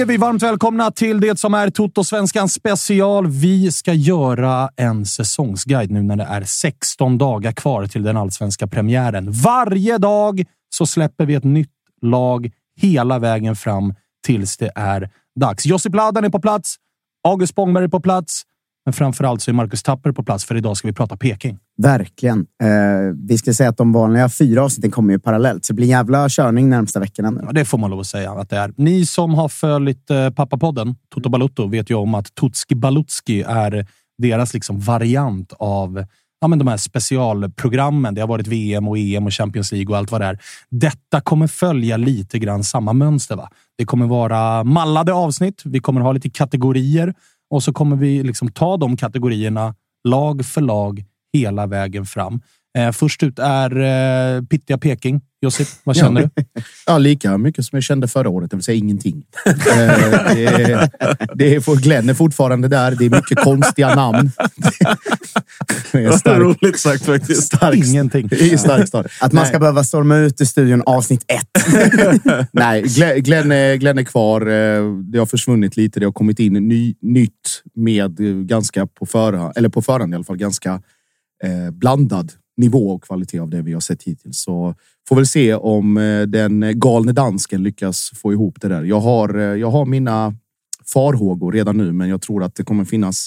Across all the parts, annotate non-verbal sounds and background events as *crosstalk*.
Säger vi varmt välkomna till det som är Toto-svenskan special. Vi ska göra en säsongsguide nu när det är 16 dagar kvar till den allsvenska premiären. Varje dag så släpper vi ett nytt lag hela vägen fram tills det är dags. Josip Ladan är på plats. August Spångberg är på plats. Men framför allt så är Marcus Tapper på plats, för idag ska vi prata Peking. Verkligen. Eh, vi ska säga att de vanliga fyra avsnitten kommer ju parallellt, så det blir en jävla körning närmsta veckorna. Nu. Ja, det får man lov att säga att det är. Ni som har följt eh, Pappapodden, Toto Balutto, vet ju om att Tutski Balutski är deras liksom variant av ja, men de här specialprogrammen. Det har varit VM och EM och Champions League och allt vad det är. Detta kommer följa lite grann samma mönster. Va? Det kommer vara mallade avsnitt. Vi kommer ha lite kategorier och så kommer vi liksom ta de kategorierna lag för lag hela vägen fram. Eh, först ut är eh, Pittiga Peking. Josip, vad känner du? *laughs* Ja, lika mycket som jag kände förra året, det vill säga ingenting. Eh, det, är, det är, för Glenn är fortfarande där. Det är mycket konstiga namn. *laughs* Det är stark, Roligt sagt faktiskt. stark, Ingenting. *laughs* Det är stark start. Att man Nej. ska behöva storma ut i studion avsnitt ett. Nej, Glenn, Glenn, är, Glenn är kvar. Eh, Det har försvunnit lite. Det har kommit in ny, nytt med ganska på förhand, eller på förhand i alla fall, ganska eh, blandad nivå och kvalitet av det vi har sett hittills. Så får väl se om eh, den galne dansken lyckas få ihop det där. Jag har, eh, jag har mina farhågor redan nu, men jag tror att det kommer finnas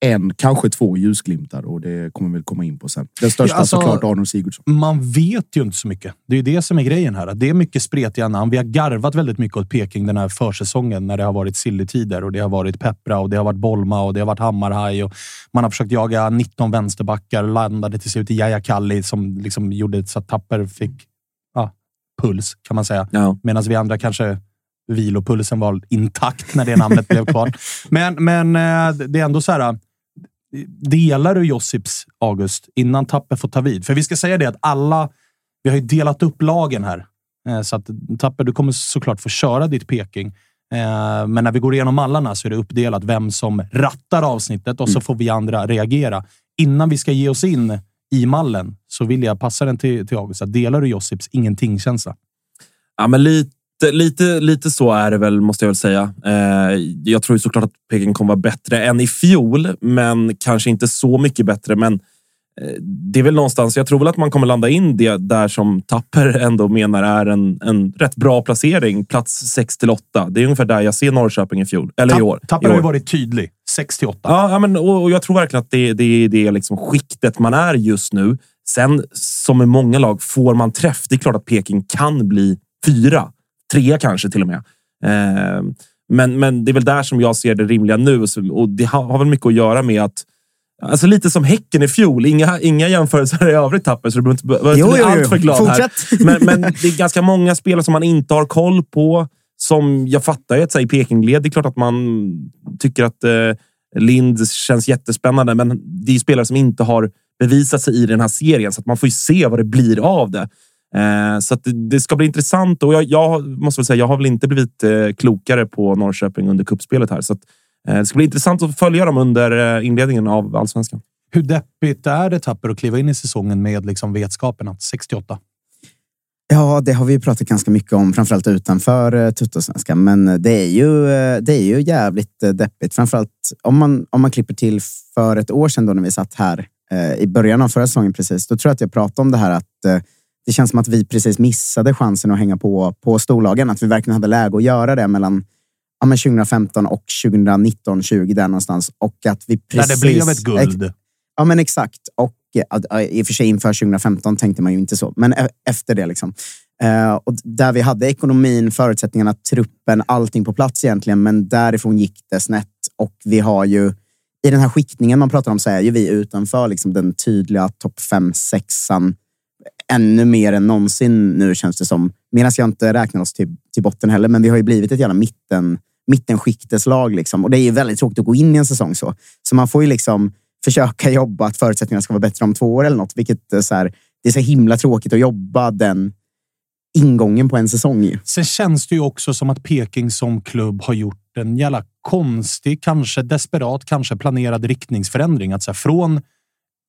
en, kanske två ljusglimtar och det kommer vi väl komma in på sen. Den största Ja, alltså- såklart Arnold Sigurdsson. Man vet ju inte så mycket. Det är ju det som är grejen här. Det är mycket spretiga namn. Vi har garvat väldigt mycket åt Peking den här försäsongen när det har varit silletider och det har varit Peppra och det har varit Bolma och det har varit Hammarhaj och man har försökt jaga 19 vänsterbackar och landade till slut i Yahya Kalli som liksom gjorde så att Tapper fick ja, puls kan man säga. Ja. Medan vi andra kanske vilopulsen var intakt när det namnet blev kvar. *laughs* Men, men eh, det är ändå så här. Delar du Josips, August, innan Tapper får ta vid? För vi ska säga det att alla... Vi har ju delat upp lagen här. Eh, Så att Tapper, du kommer såklart få köra ditt Peking. Eh, Men när vi går igenom mallarna så är det uppdelat vem som rattar avsnittet och så får vi andra reagera. Innan vi ska ge oss in i mallen så vill jag passa den till, till August. Delar du Josips ingenting-känsla? Ja, men lite, lite, lite så är det väl, måste jag väl säga. Eh, jag tror såklart att Peking kommer vara bättre än i fjol, men kanske inte så mycket bättre. Men eh, det är väl någonstans, jag tror väl att man kommer landa in det där som Tapper *laughs* ändå menar är en, en rätt bra placering. Plats 6 till 8. Det är ungefär där jag ser Norrköping i fjol. Eller i år. Tapper har ju varit tydlig. 6 till 8. Ja, ja, men, och, och jag tror verkligen att det, det är det liksom skiktet man är just nu. Sen, som i många lag, får man träff. Det är klart att Peking kan bli fyra, trea kanske till och med. Eh, men, men det är väl där som jag ser det rimliga nu. Och det har, har väl mycket att göra med att Alltså lite som Häcken i fjol. Inga, inga jämförelser *laughs* i övrigt Tapper, så du behöver inte, behöver inte bli allt för glad här. Fortsätt. Men, men *laughs* det är ganska många spelare som man inte har koll på. Som jag fattar ju att här, i Pekingled, det är klart att man tycker att eh, Lind känns jättespännande, men det är spelare som inte har bevisat sig i den här serien, så att man får ju se vad det blir av det. Eh, så att det, ska bli intressant och jag, jag måste väl säga, jag har väl inte blivit eh, klokare på Norrköping under kuppspelet här. Så att, eh, det ska bli intressant att följa dem under eh, inledningen av allsvenskan. Hur deppigt är det Tapper att kliva in i säsongen med liksom vetskapen att 68? Ja, det har vi ju pratat ganska mycket om, framförallt utanför Tuttosvenskan. Men det är ju, det är ju jävligt deppigt. Framförallt om man, om man klipper till för ett år sedan då när vi satt här eh, i början av förra säsongen precis. Då tror jag att jag pratade om det här att eh, det känns som att vi precis missade chansen att hänga på, på storlagen. Att vi verkligen hade läge att göra det mellan ja, men 2015 och 2019, 20 där någonstans. Och att vi När precis... det blev ett guld. Ja, men exakt. Och i och för sig inför 2015 tänkte man ju inte så, men e- efter det liksom. Eh, och där vi hade ekonomin, förutsättningarna, truppen, allting på plats egentligen, men därifrån gick det snett. Och vi har ju i den här skiktningen man pratar om så är ju vi utanför liksom den tydliga topp 5-6an ännu mer än någonsin nu känns det som. Medan jag inte räknar oss till, till botten heller, men vi har ju blivit ett jävla mitten, mittenskikteslag. Liksom. Och det är ju väldigt tråkigt att gå in i en säsong så. Så man får ju liksom försöka jobba att förutsättningarna ska vara bättre om två år eller något. Vilket är så här, det är så himla tråkigt att jobba den ingången på en säsong. ju. Sen känns det ju också som att Peking som klubb har gjort en jävla konstig, kanske desperat, kanske planerad riktningsförändring. Att så här, från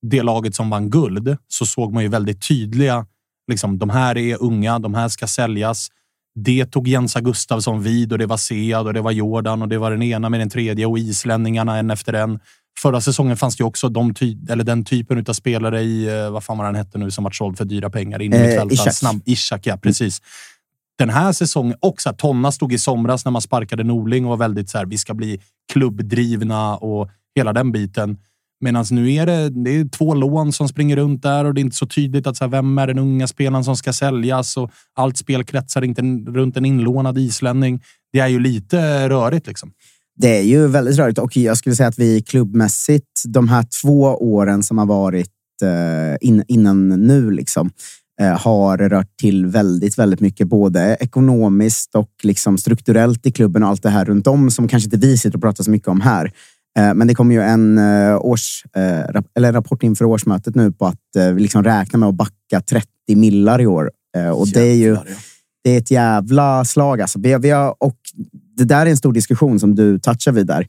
det laget som vann guld så såg man ju väldigt tydliga, liksom, de här är unga, de här ska säljas. Det tog Jensa Gustafsson vid och det var Sead och det var Jordan och det var den ena med den tredje och islänningarna en efter en. Förra säsongen fanns det ju också de ty eller den typen av spelare i, eh, vad fan var han hette nu, som var såld för dyra pengar. In Eh, Ishak. snabb Ishak, ja precis. Den här säsongen, och så här, Tonna stod i somras när man sparkade Norling och var väldigt så här, vi ska bli klubbdrivna och hela den biten. Medan nu är det, det är två lån som springer runt där och det är inte så tydligt att så här, vem är den unga spelaren som ska säljas och allt spel kretsar inte runt en inlånad islänning. Det är ju lite rörigt liksom. Det är ju väldigt rörigt och jag skulle säga att vi klubbmässigt, de här två åren som har varit eh, in, innan nu, liksom, eh, har rört till väldigt, väldigt mycket. Både ekonomiskt och liksom strukturellt i klubben och allt det här runt om som kanske inte vi sitter och pratar så mycket om här. Eh, Men det kommer ju en, eh, års, eh, eller rapport inför årsmötet nu på att vi liksom räknar med att backa 30 millar i år. Och det är ju det är ett jävla slag. Alltså. Vi, har- och det där är en stor diskussion som du touchar vid där.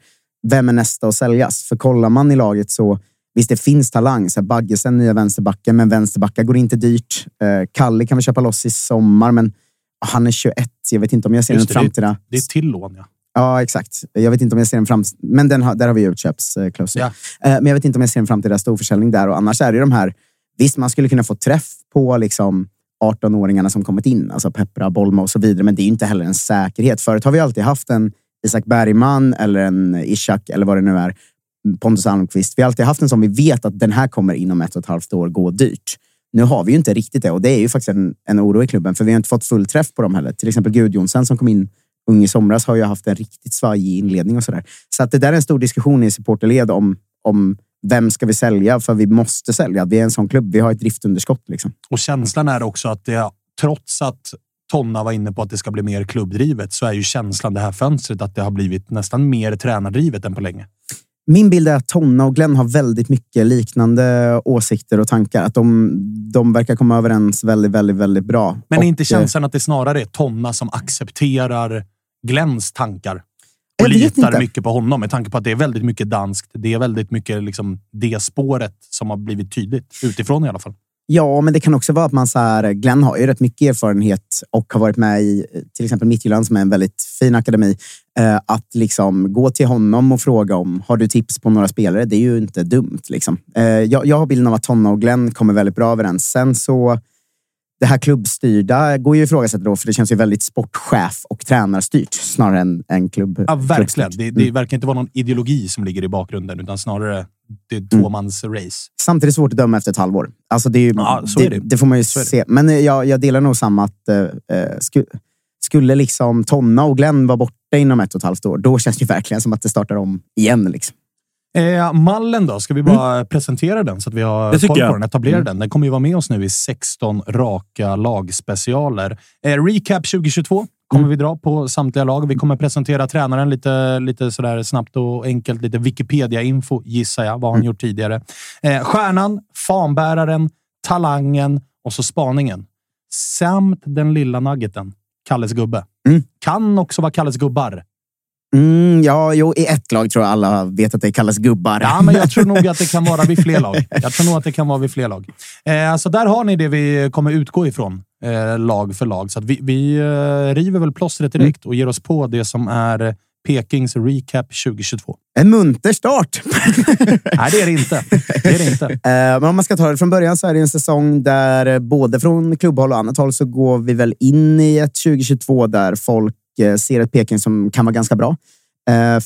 Vem är nästa att säljas? För kollar man i laget så visst, det finns talang. Så här, Baggesen, nya vänsterbacken, men vänsterbackar går inte dyrt. Eh, Kalle kan vi köpa loss i sommar, men han är 21. Jag vet inte om jag ser en det, framtida... Det är till lån, ja. Ja, exakt. Jag vet inte om jag ser en fram... Men den har, där har vi utköpsklausul. Ja. Eh, Men jag vet inte om jag ser en framtida storförsäljning där. Och annars är det de här... Visst, man skulle kunna få träff på liksom 18-åringarna som kommit in. Alltså Peppra, Bolma och så vidare. Men det är ju inte heller en säkerhet. Förut har vi alltid haft en Isak Bergman eller en Ishak eller vad det nu är. Pontus Almqvist. Vi har alltid haft en som vi vet att den här kommer inom ett och ett halvt år gå dyrt. Nu har vi ju inte riktigt det och det är ju faktiskt en, en oro i klubben för vi har inte fått full träff på dem heller. Till exempel Gudjonsen som kom in ung i somras har ju haft en riktigt svajig inledning och sådär. Så att det där är en stor diskussion i supporterled om, om vem ska vi sälja? För vi måste sälja. Vi är en sån klubb. Vi har ett driftunderskott. Liksom. Och känslan är också att det, trots att Tonna var inne på att det ska bli mer klubbdrivet, så är ju känslan det här fönstret att det har blivit nästan mer tränardrivet än på länge. Min bild är att Tonna och Glenn har väldigt mycket liknande åsikter och tankar. Att de, de verkar komma överens väldigt, väldigt, väldigt bra. Men och, är inte eh, känslan att det snarare är Tonna som accepterar Glenns tankar? Och litar inte. mycket på honom med tanke på att det är väldigt mycket danskt. Det är väldigt mycket liksom det spåret som har blivit tydligt utifrån i alla fall. Ja, men det kan också vara att man så här, Glenn har ju rätt mycket erfarenhet och har varit med i till exempel Midtjylland som är en väldigt fin akademi. Eh, att liksom gå till honom och fråga om har du tips på några spelare, det är ju inte dumt. Liksom. Eh, jag, jag har bilden av att Tonna och Glenn kommer väldigt bra överens. Sen så det här klubbstyrda går ju att ifrågasätta då, för det känns ju väldigt sportchef och tränarstyrt snarare än, än klubb. Ja, verkligen. Det, det Mm. verkar inte vara någon ideologi som ligger i bakgrunden, utan snarare det är tvåmans race. Samtidigt svårt att döma efter ett halvår. Alltså det, är ju, Ja, det, är det. det får man ju se. Men eh, jag, jag delar nog samma att eh, eh, sku, skulle liksom Tonna och Glenn vara borta inom ett och ett halvt år, då känns det verkligen som att det startar om igen. Liksom. Eh, mallen då? Ska vi bara presentera den så att vi har koll på den? Etablera den. Den kommer ju vara med oss nu i 16 raka lagspecialer. Eh, recap 2022 kommer vi dra på samtliga lag. Vi kommer presentera tränaren lite, lite sådär snabbt och enkelt. Lite Wikipedia-info gissar jag. Vad han gjort tidigare? Eh, stjärnan, fanbäraren, talangen och så spaningen. Samt den lilla nuggeten. Kalles gubbe. Mm. Kan också vara Kalles gubbar. Mm, ja, jo, i ett lag tror jag alla vet att det kallas gubbar. Ja, men jag tror nog att det kan vara vid fler lag. *laughs* Jag tror nog att det kan vara vid fler lag. Eh, så där har ni det vi kommer utgå ifrån, eh, lag för lag. Så att vi, vi eh, river väl plåstret direkt och ger oss på det som är Pekings recap 2022. En munter start! *laughs* *laughs* Nej, det är det inte. Det är det inte. Eh, Men om man ska ta det från början så är det en säsong där eh, både från klubbhåll och annat håll så går vi väl in i ett 2022 där folk ser ett Peking som kan vara ganska bra. Eh,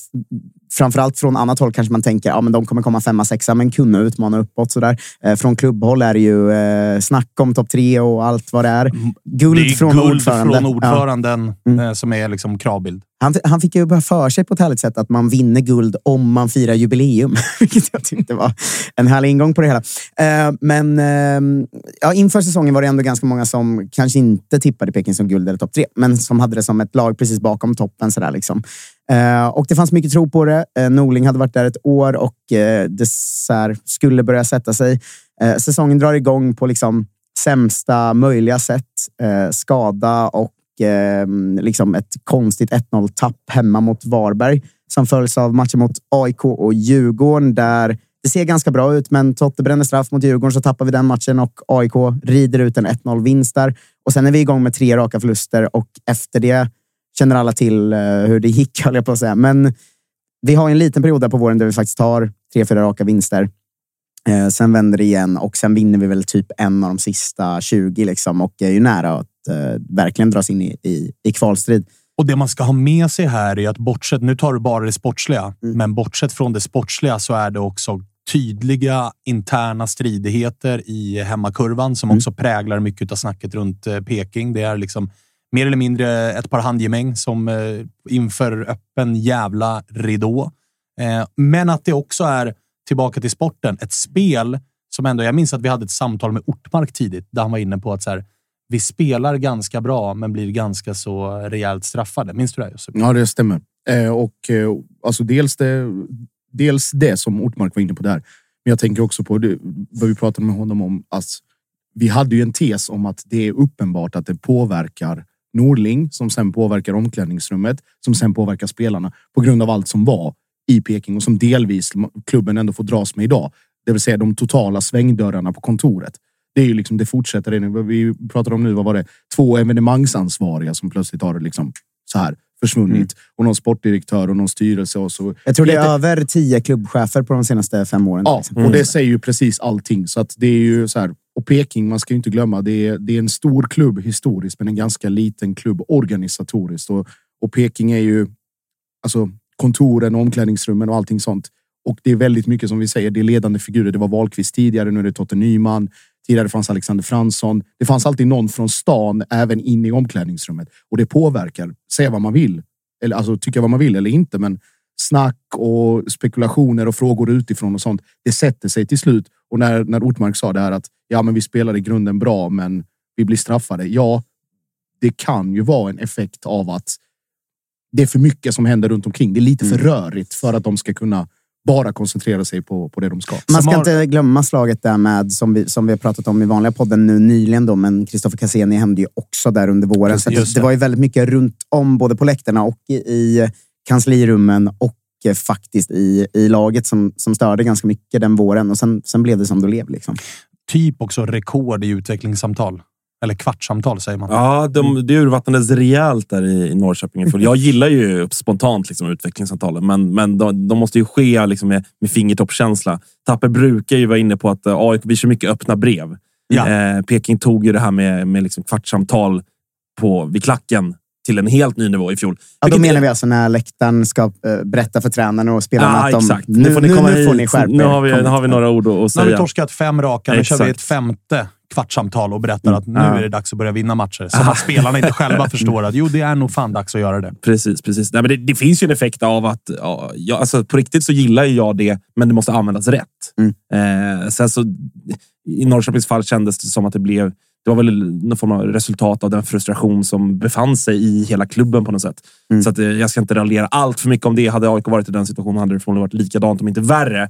Framförallt från annat håll kanske man tänker att ja, de kommer komma femma, sexa, men kunna utmana uppåt. Sådär. Eh, Från klubbhåll är det ju eh, snack om topp tre och allt vad det är. Guld Det är från guld ordförande. från Ja. ordföranden Mm. eh, som är liksom kravbild. Han, han fick ju bara för sig på ett härligt sätt att man vinner guld om man firar jubileum. *laughs* Vilket jag tyckte var en härlig ingång på det hela. Eh, men ehm, ja, inför säsongen var det ändå ganska många som kanske inte tippade Peking som guld eller topp tre, men som hade det som ett lag precis bakom toppen. Sådär, liksom. Eh, och det fanns mycket tro på det. Eh, Norling hade varit där ett år och det så här, skulle börja sätta sig. Säsongen drar igång på liksom sämsta möjliga sätt. Skada och eh, liksom ett konstigt 1-0-tapp hemma mot Varberg som följs av matcher mot AIK och Djurgården där det ser ganska bra ut, men Totte bränner straff mot Djurgården så tappar vi den matchen och AIK rider ut en 1-0-vinst där. Och sen är vi igång med tre raka förluster och efter det känner alla till eh, hur det gick, *laughs* höll jag på att säga. Men vi har en liten period där på våren där vi faktiskt tar tre, fyra raka vinster. Eh, sen vänder det igen och sen vinner vi väl typ en av de sista 20 liksom, och är ju nära att eh, verkligen dras in i, i, i kvalstrid. Och det man ska ha med sig här är att bortsett, nu tar du bara det sportsliga, Mm. men bortsett från det sportsliga så är det också tydliga interna stridigheter i hemmakurvan som Mm. också präglar mycket av snacket runt eh, Peking. Det är liksom mer eller mindre ett par handgemäng som eh, inför öppen jävla ridå. Eh, men att det också är, tillbaka till sporten, ett spel som ändå... Jag minns att vi hade ett samtal med Ortmark tidigt där han var inne på att så här, vi spelar ganska bra, men blir ganska så rejält straffade. Minns du det? Josef? Ja, det stämmer. Eh, och eh, alltså dels det, dels det som Ortmark var inne på där. Men jag tänker också på det, vad vi pratade med honom om. Alltså, vi hade ju en tes om att det är uppenbart att det påverkar Norling som sen påverkar omklädningsrummet, som sen påverkar spelarna på grund av allt som var i Peking och som delvis klubben ändå får dras med idag. Det vill säga de totala svängdörrarna på kontoret. Det är ju liksom, det fortsätter. Det. Vi pratar om nu, vad var det? Två evenemangsansvariga som plötsligt har liksom så här försvunnit. Och någon sportdirektör och någon styrelse och så. Jag tror det är över tio klubbchefer på de senaste fem åren. Ja, liksom. och det säger ju precis allting. Så att det är ju så här. Och Peking, man ska ju inte glömma, det är, det är en stor klubb historiskt, men en ganska liten klubb organisatoriskt. Och, och Peking är ju alltså kontoren, omklädningsrummen och allting sånt. Och det är väldigt mycket som vi säger, det är ledande figurer. Det var Wahlqvist tidigare, nu är det Totte Nyman. Tidigare fanns Alexander Fransson. Det fanns alltid någon från stan även inne i omklädningsrummet. Och det påverkar. Säga vad man vill. Eller alltså tycka vad man vill eller inte. Men snack och spekulationer och frågor utifrån och sånt. Det sätter sig till slut. Och när, när Ortmark sa det här att ja, men vi spelar i grunden bra, men vi blir straffade. Ja, det kan ju vara en effekt av att det är för mycket som händer runt omkring. Det är lite för rörigt för att de ska kunna bara koncentrera sig på, på det de ska. Man ska inte glömma slaget där med, som vi, som vi har pratat om i vanliga podden nu nyligen, då, men Kristoffer Cassini hände ju också där under våren. Just det, det det. var ju väldigt mycket runt om, både på läktarna och i, i kanslirummen och eh, faktiskt i, i laget som, som störde ganska mycket den våren. Och sen, sen blev det som det blev. Liksom. typ också rekord i utvecklingssamtal. Eller kvartssamtal säger man. Ja, de, det urvattnades rejält där i, i Norrköping. För jag gillar ju spontant liksom, utvecklingssamtalen, men, men de, de måste ju ske liksom, med, med fingertoppskänsla. Tapper brukar ju vara inne på att uh, AIK, vi kör mycket öppna brev. Ja. Eh, Peking tog ju det här med, med liksom kvartssamtal på, vid klacken till en helt ny nivå i fjol. Ja, då menar vi alltså när läktaren ska eh, berätta för tränarna och spelarna Ja, att de, exakt. nu, Nu får ni nu, komma nu får hit. ni skärpa Nu er. har vi, nu har vi några ord att, att Nu har säga. vi torskat fem raka. Nu kör vi Exakt. ett femte kvartssamtal och berättar att nu är det dags att börja vinna matcher. Som att spelarna inte själva *laughs* förstår att jo, det är nog fan dags att göra det. Precis, precis. Nej, men det, det finns ju en effekt av att ja, jag, alltså, på riktigt så gillar jag det, men det måste användas rätt. Eh, sen så, I Norrköpings fall kändes det som att det blev det var väl någon form av resultat av den frustration som befann sig i hela klubben på något sätt. Så att, eh, jag ska inte raljera allt för mycket om det. Hade AIK varit i den situationen hade det förmodligen varit likadant, om inte värre.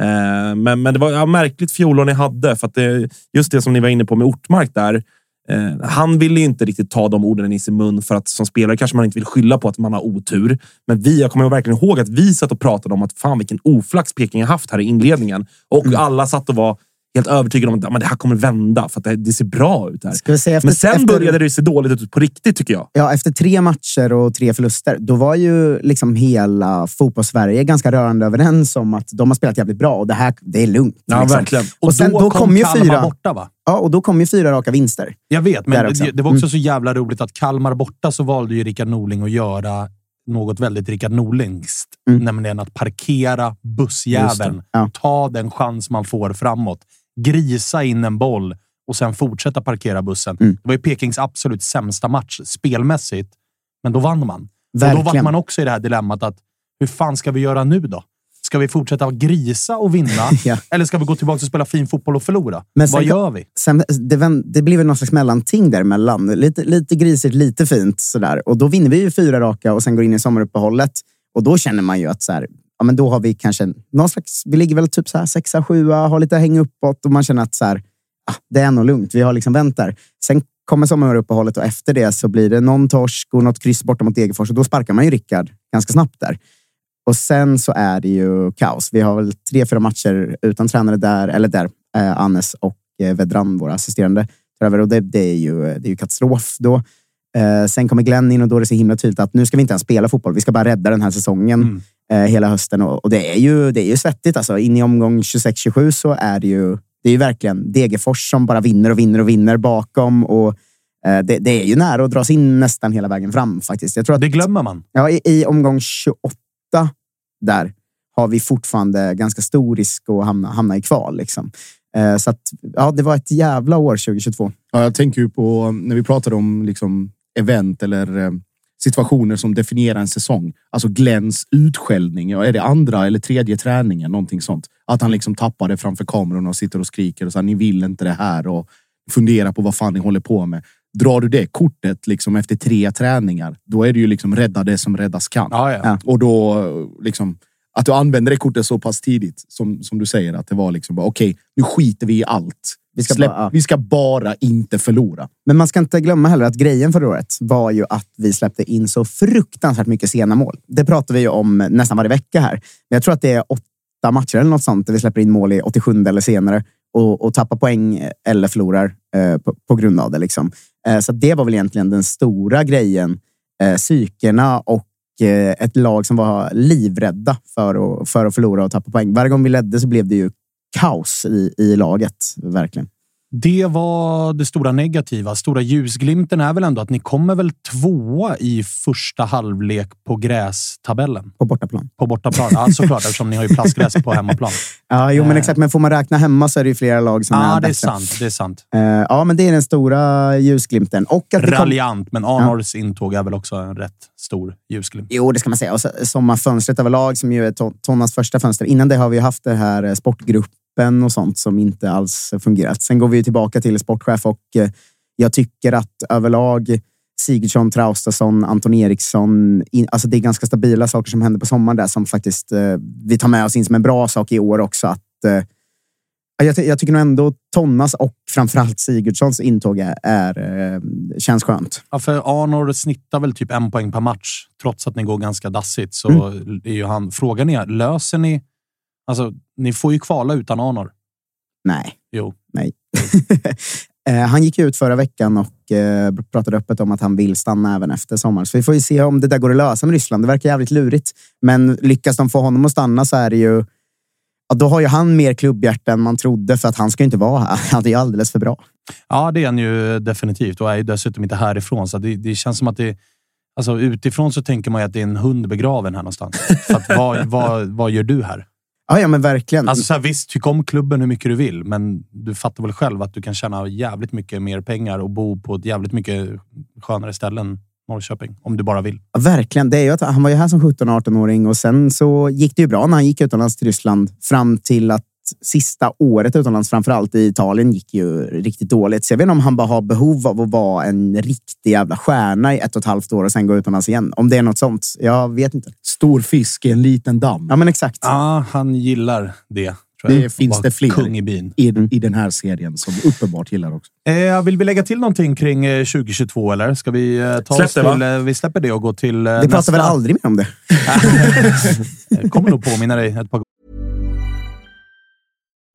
Eh, men, men det var ja, märkligt fjolår ni hade. För att det, just det som ni var inne på med Ortmark där. Eh, han ville inte riktigt ta de orden i sin mun för att som spelare kanske man inte vill skylla på att man har otur. Men vi, jag kommer verkligen ihåg att vi satt och pratade om att fan vilken oflax Peking har haft här i inledningen. Och alla satt och var helt övertygade om att men det här kommer vända för att det, det ser bra ut här. Säga efter, Men sen efter, började det se dåligt ut på riktigt tycker jag. Ja, efter tre matcher och tre förluster, då var ju liksom hela fotbollssverige ganska rörande överens om att de har spelat jävligt bra och det här det är lugnt. Ja, liksom. verkligen. Och, sen, då, kom ju Kalmar fyra, borta, va? ja, och då kom ju fyra raka vinster. Jag vet, men det, det var också så jävla roligt att Kalmar borta så valde ju Rickard Norling att göra något väldigt Rickard Norlingskt. Mm. Nämligen att parkera bussjäveln. Ja. Ta den chans man får framåt. Grisa in en boll och sen fortsätta parkera bussen. Mm. Det var ju Pekings absolut sämsta match spelmässigt, men då vann man. Och då var man också i det här dilemmat att hur fan ska vi göra nu då? Ska vi fortsätta grisa och vinna? *laughs* Ja. Eller ska vi gå tillbaka och spela fin fotboll och förlora? Men sen Vad gör vi? Sen, det, det blir väl någon slags mellanting däremellan. Lite, lite grisigt, lite fint. Sådär. Och då vinner vi ju fyra raka och sen går in i sommaruppehållet. Och då känner man ju att så här, ja, men då har vi kanske någon slags... Vi ligger väl typ så här sexa, sjua, har lite häng uppåt och man känner att så här, ah, det är nog lugnt. Vi har liksom vänt där. Sen kommer sommaruppehållet och efter det så blir det någon torsk och något kryss borta mot Degerfors och då sparkar man ju Rickard ganska snabbt där. Och sen så är det ju kaos. Vi har väl tre, fyra matcher utan tränare där, eller där, eh, Annes och eh, Vedran, våra assisterande, över. Och det, det, är ju, eh, det är ju katastrof då. Eh, sen kommer Glenn in och då är det så himla tydligt att nu ska vi inte ens spela fotboll. Vi ska bara rädda den här säsongen Mm eh, hela hösten. Och, och det, är ju, det är ju svettigt. Alltså. In i omgång 26-27 så är det ju, det är ju verkligen Degerfors som bara vinner och vinner och vinner bakom. Och, eh, det, det är ju nära att dras in nästan hela vägen fram faktiskt. Jag tror att Det glömmer man. Ja, i, i omgång 28 där har vi fortfarande ganska stor risk att hamna, hamna i kval. Liksom. Eh, så att, ja, det var ett jävla år 2022. Ja, jag tänker ju på när vi pratade om liksom, event eller eh, situationer som definierar en säsong. Alltså Glens utskällning. Är det andra eller tredje träningen? Någonting sånt. Att han liksom tappar det framför kameran och sitter och skriker och så här, ni vill inte det här och funderar på vad fan ni håller på med. Drar du det kortet liksom efter tre träningar, då är det ju liksom rädda det som räddas kan. Ja, ja. Ja. Och då liksom att du använder det kortet så pass tidigt som, som du säger att det var liksom okej, nu skiter vi i allt. Vi ska Släpp, bara- vi ska bara inte förlora. Men man ska inte glömma heller att grejen förra året var ju att vi släppte in så fruktansvärt mycket sena mål. Det pratar vi ju om nästan varje vecka här. Men jag tror att det är åtta matcher eller något sånt där vi släpper in mål i 87 eller senare och, och tappar poäng eller förlorar eh, på, på grund av det. Liksom. Eh, så det var väl egentligen den stora grejen. Eh, psykerna och eh, ett lag som var livrädda för att, för att förlora och tappa poäng. Varje gång vi ledde så blev det ju kaos i, i laget. Verkligen. Det var det stora negativa. Stora ljusglimten är väl ändå att ni kommer väl tvåa i första halvlek på grästabellen På bortaplan. på bortaplan. Ja, såklart, *laughs* eftersom ni har ju plastgräs på hemmaplan. Ja, jo, men Eh. exakt. Men får man räkna hemma så är det ju flera lag som Ja, är det är sant. Det är sant. Eh, ja, men det är den stora ljusglimten. Och att vi kom... Raljant, men Arnors intåg är väl också en rätt stor ljusglimt. Jo, det ska man säga. Och sommarfönstret överlag, som ju är To- Tonnas första fönster. Innan det har vi haft det här eh, sportgruppen och sånt som inte alls fungerat. Sen går vi tillbaka till sportchef och eh, jag tycker att överlag Sigurdsson, Traustason, Anton Eriksson. Alltså det är ganska stabila saker som händer på sommaren där som faktiskt eh, vi tar med oss in som en bra sak i år också. Att, eh, ja, jag, jag tycker nog ändå Tonnas och framförallt Sigurdssons intåg är, är, känns skönt. Ja, för Arnor snittar väl typ en poäng per match. Trots att ni går ganska dassigt så är ju han... Frågan är, löser ni... Alltså, ni får ju kvala utan Arnor. Nej. Jo. Nej. *laughs* Eh, han gick ut förra veckan och eh, pratade öppet om att han vill stanna även efter sommaren. Så vi får ju se om det där går att lösa med Ryssland. Det verkar jävligt lurigt. Men lyckas de få honom att stanna så är det ju... Ja, då har ju han mer klubbhjärta än man trodde för att han ska inte vara här. *laughs* Han är ju alldeles för bra. Ja, det är han ju definitivt och är ju dessutom inte härifrån. Så det, det känns som att det... Alltså utifrån så tänker man ju att det är en hund begraven här någonstans. *laughs* Så att, vad, vad, vad gör du här? Ja, ja men verkligen. Alltså så här, visst, tyck om klubben hur mycket du vill, men du fattar väl själv att du kan tjäna jävligt mycket mer pengar och bo på ett jävligt mycket skönare ställe än Norrköping. Om du bara vill. Ja, verkligen. Det är ju att han var ju här som 17-18-åring och sen så gick det ju bra när han gick utomlands till Ryssland fram till att sista året utomlands, framförallt i Italien, gick ju riktigt dåligt. Så jag vet inte om han bara har behov av att vara en riktig jävla stjärna i ett och ett halvt år och sen gå utomlands igen. Om det är något sånt. Jag vet inte. Stor fisk i en liten damm. Ja, men exakt. Ja, han gillar det. Tror jag. Det finns det fler Kung i bin. i, i den här serien som uppenbart gillar också. Eh, vill vi lägga till någonting kring eh, 2022 eller? Ska vi eh, ta Släpp oss det, till... Eh, vi släpper det och går till eh, Vi pratar väl aldrig mer om det? *laughs* Jag kommer nog påminna dig ett par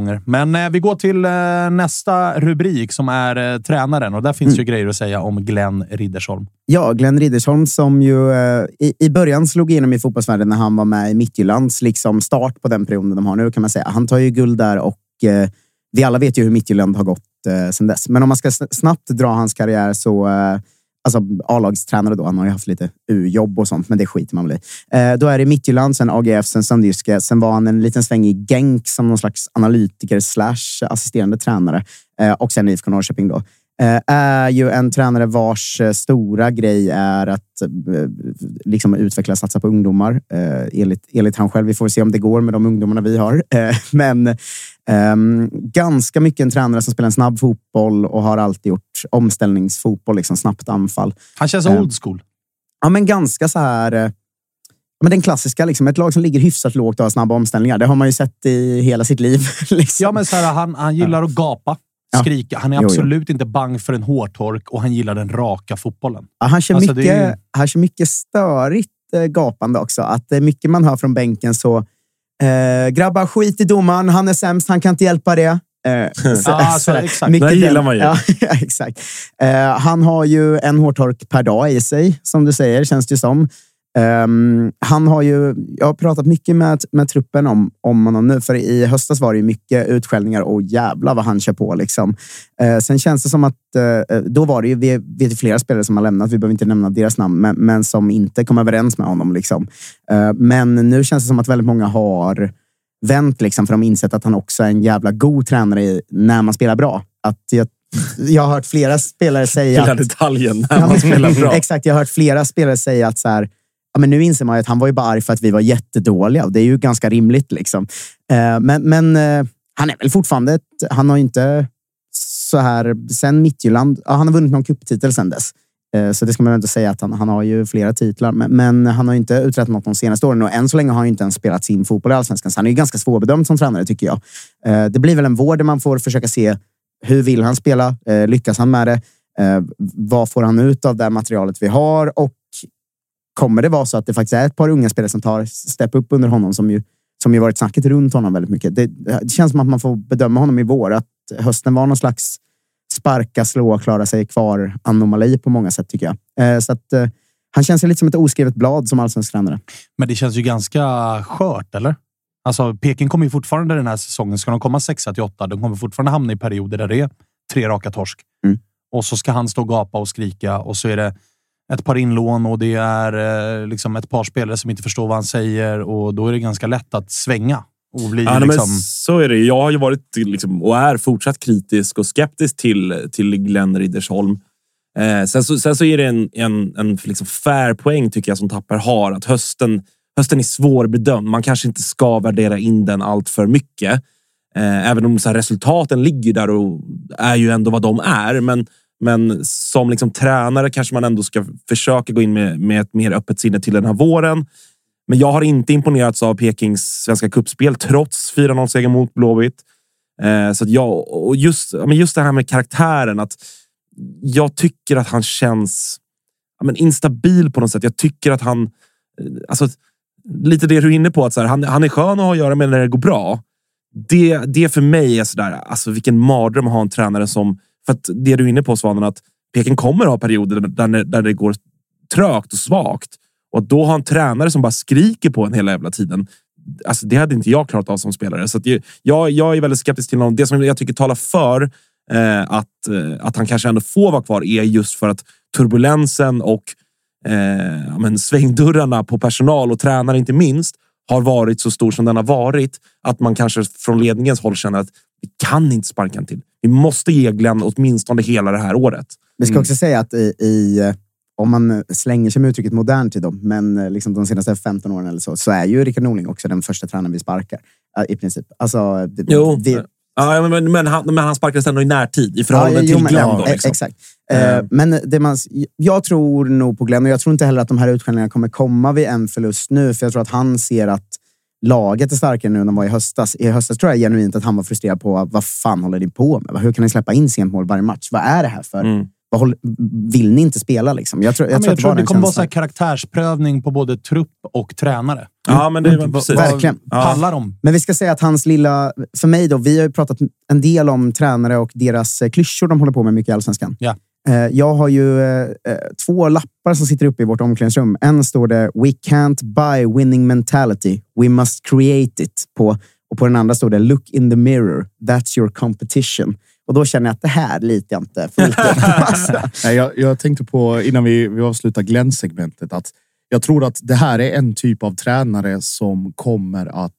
Gånger. Men eh, vi går till eh, nästa rubrik som är eh, tränaren och där finns Mm. ju grejer att säga om Glenn Riddersholm. Ja, Glenn Riddersholm som ju eh, i, i början slog igenom i fotbollsvärlden när han var med i Midtjyllands liksom start på den perioden de har nu kan man säga. Han tar ju guld där och eh, vi alla vet ju hur Midtjylland har gått eh, sedan dess. Men om man ska sn- snabbt dra hans karriär så eh, Alltså A-lagstränare då. Han har ju haft lite U-jobb och sånt, men det skiter man väl i. Eh, då är det Midtjylland, sen AGF, sen Sandjyske. Sen var han en liten sväng i Genk som någon slags analytiker slash assisterande tränare. Eh, och sen IFK Norrköping då. Eh, är ju en tränare vars eh, stora grej är att eh, liksom utveckla och satsa på ungdomar. Eh, enligt, enligt han själv. Vi får se om det går med de ungdomarna vi har. Eh, *laughs* men ehm, ganska mycket en tränare som spelar en snabb fotboll och har alltid gjort omställningsfotboll, liksom snabbt anfall. Han känns Eh, old school. Ja, men ganska så här... eh, Men den klassiska, liksom, ett lag som ligger hyfsat lågt och har snabba omställningar. Det har man ju sett i hela sitt liv. *laughs* Liksom. Ja, men så här, han, han gillar att gapa, skrika. Han är Jo, jo. absolut inte bang för en hårtork och han gillar den raka fotbollen. Ja, han, kör Alltså, mycket, är han kör mycket störigt eh, gapande också. Att det är mycket man hör från bänken så... Eh, grabbar, skit i domaren. Han är sämst. Han kan inte hjälpa det. Eh, *laughs* så, alltså, sådär. exakt. Mycket Det gillar man ju. Ja, *laughs* exakt. Eh, han har ju en hårtork per dag i sig, som du säger, känns det som. Ehm, han har ju, jag har pratat mycket med, med truppen om, om honom nu, för i höstas var det mycket utskällningar och jävla vad han kör på. Liksom. Eh, sen känns det som att, eh, då var det ju, vi vet flera spelare som har lämnat, vi behöver inte nämna deras namn, men, men som inte kom överens med honom. Liksom. Eh, men nu känns det som att väldigt många har vänt, liksom, för de har insett att han också är en jävla god tränare i, när man spelar bra. Att jag, jag har hört flera spelare säga att detaljen när man spelar bra. *laughs* Exakt, jag har hört flera spelare säga att så här, ja, men nu inser man ju att han var ju bara arg för att vi var jättedåliga och det är ju ganska rimligt. Liksom. Eh, men men eh, han är väl fortfarande, ett, han har ju inte så här, sen Midtjylland, ja, han har vunnit någon cuptitel sen dess. Eh, Så det ska man väl inte säga att han, han har ju flera titlar. Men, men han har ju inte uträttat något de senaste åren och än så länge har han ju inte ens spelat sin fotboll i Allsvenskan. Så han är ju ganska svårbedömd som tränare tycker jag. Eh, Det blir väl en vår där man får försöka se hur vill han spela? Eh, Lyckas han med det? Eh, Vad får han ut av det materialet vi har? Och kommer det vara så att det faktiskt är ett par unga spelare som tar step upp under honom som ju, som ju varit snacket runt honom väldigt mycket. Det, det känns som att man får bedöma honom i vår. Att hösten var någon slags sparka, slå, klara sig kvar anomali på många sätt tycker jag. Eh, så att, eh, han känns lite som ett oskrivet blad som allsvensk tränare. Men det känns ju ganska skört, eller? Alltså, Peking kommer ju fortfarande den här säsongen, ska de komma 6 till 8, de kommer fortfarande hamna i perioder där det är tre raka torsk. Mm. Och så ska han stå och gapa och skrika och så är det ett par inlån och det är eh, liksom ett par spelare som inte förstår vad han säger och då är det ganska lätt att svänga. Och bli Ja, nej, men liksom... så är det. Jag har ju varit liksom, och är fortsatt kritisk och skeptisk till, till Glenn Riddersholm. Eh, sen, så, sen så är det en, en, en liksom fair poäng tycker jag som Tapper har. Att hösten, hösten är svårbedömd. Man kanske inte ska värdera in den allt för mycket. Eh, även om så resultaten ligger där och är ju ändå vad de är. Men, men som liksom tränare kanske man ändå ska försöka gå in med, med ett mer öppet sinne till den här våren. Men jag har inte imponerats av Pekings svenska kuppspel trots 4-0-seger mot Blåvitt. Eh, så att jag, och just, men just det här med karaktären. att Jag tycker att han känns ja, men instabil på något sätt. Jag tycker att han... Eh, alltså, lite det du är inne på, att så här, han, han är skön att ha att göra med när det går bra. Det, det för mig är sådär, alltså vilken mardröm att ha en tränare som... För att det du är inne på Svanen, att Peking kommer ha perioder där, där det går trögt och svagt. Och att då ha en tränare som bara skriker på en hela jävla tiden. Alltså, det hade inte jag klarat av som spelare. Så att jag- jag, är väldigt skeptisk till honom. Det som jag tycker talar för eh, att, eh, att han kanske ändå får vara kvar är just för att turbulensen och eh, men svängdörrarna på personal och tränare inte minst har varit så stor som den har varit. Att man kanske från ledningens håll känner att vi kan inte sparka en till. Vi måste ge Glenn åtminstone hela det här året. Vi ska Mm. också säga att i, i, eh, om man slänger sig med uttrycket modern tid, då, men eh, liksom de senaste 15 åren eller så, så är ju Rickard Norling också den första tränaren vi sparkar. eh, I princip. Alltså, det- Jo, vi, ja, men, men, han, men han sparkades ändå i närtid i förhållande jo, till men- Glenn. ja, Då, liksom. Exakt. Eh, Men det man, jag tror nog på Glenn och jag tror inte heller att de här utskällningarna kommer komma vid en förlust nu. För jag tror att han ser att laget är starkare nu än de var i höstas. I höstas tror jag genuint att han var frustrerad på vad fan håller ni på med? Hur kan ni släppa in sent mål varje match? Vad är det här för? Mm. Vad håller, vill ni inte spela liksom? Jag tror, jag Ja, tror jag att det tror det den kommer vara så karaktärsprövning på både trupp och tränare. Ja, men det är Vad- precis. Verkligen. Ja. Pallar de? Men vi ska säga att hans lilla... För mig då, vi har ju pratat en del om tränare och deras eh, klyschor de håller på med mycket i Allsvenskan. Ja. Eh, Jag har ju eh, eh, två lappar som sitter uppe i vårt omklädningsrum. En står det “We can't buy winning mentality. We must create it” på. Och på den andra står det “Look in the mirror. That's your competition”. Och då känner jag att det här litar jag inte fullt. *laughs* Nej, jag, jag tänkte på, innan vi, vi avslutar Glenn-segmentet, att jag tror att det här är en typ av tränare som kommer att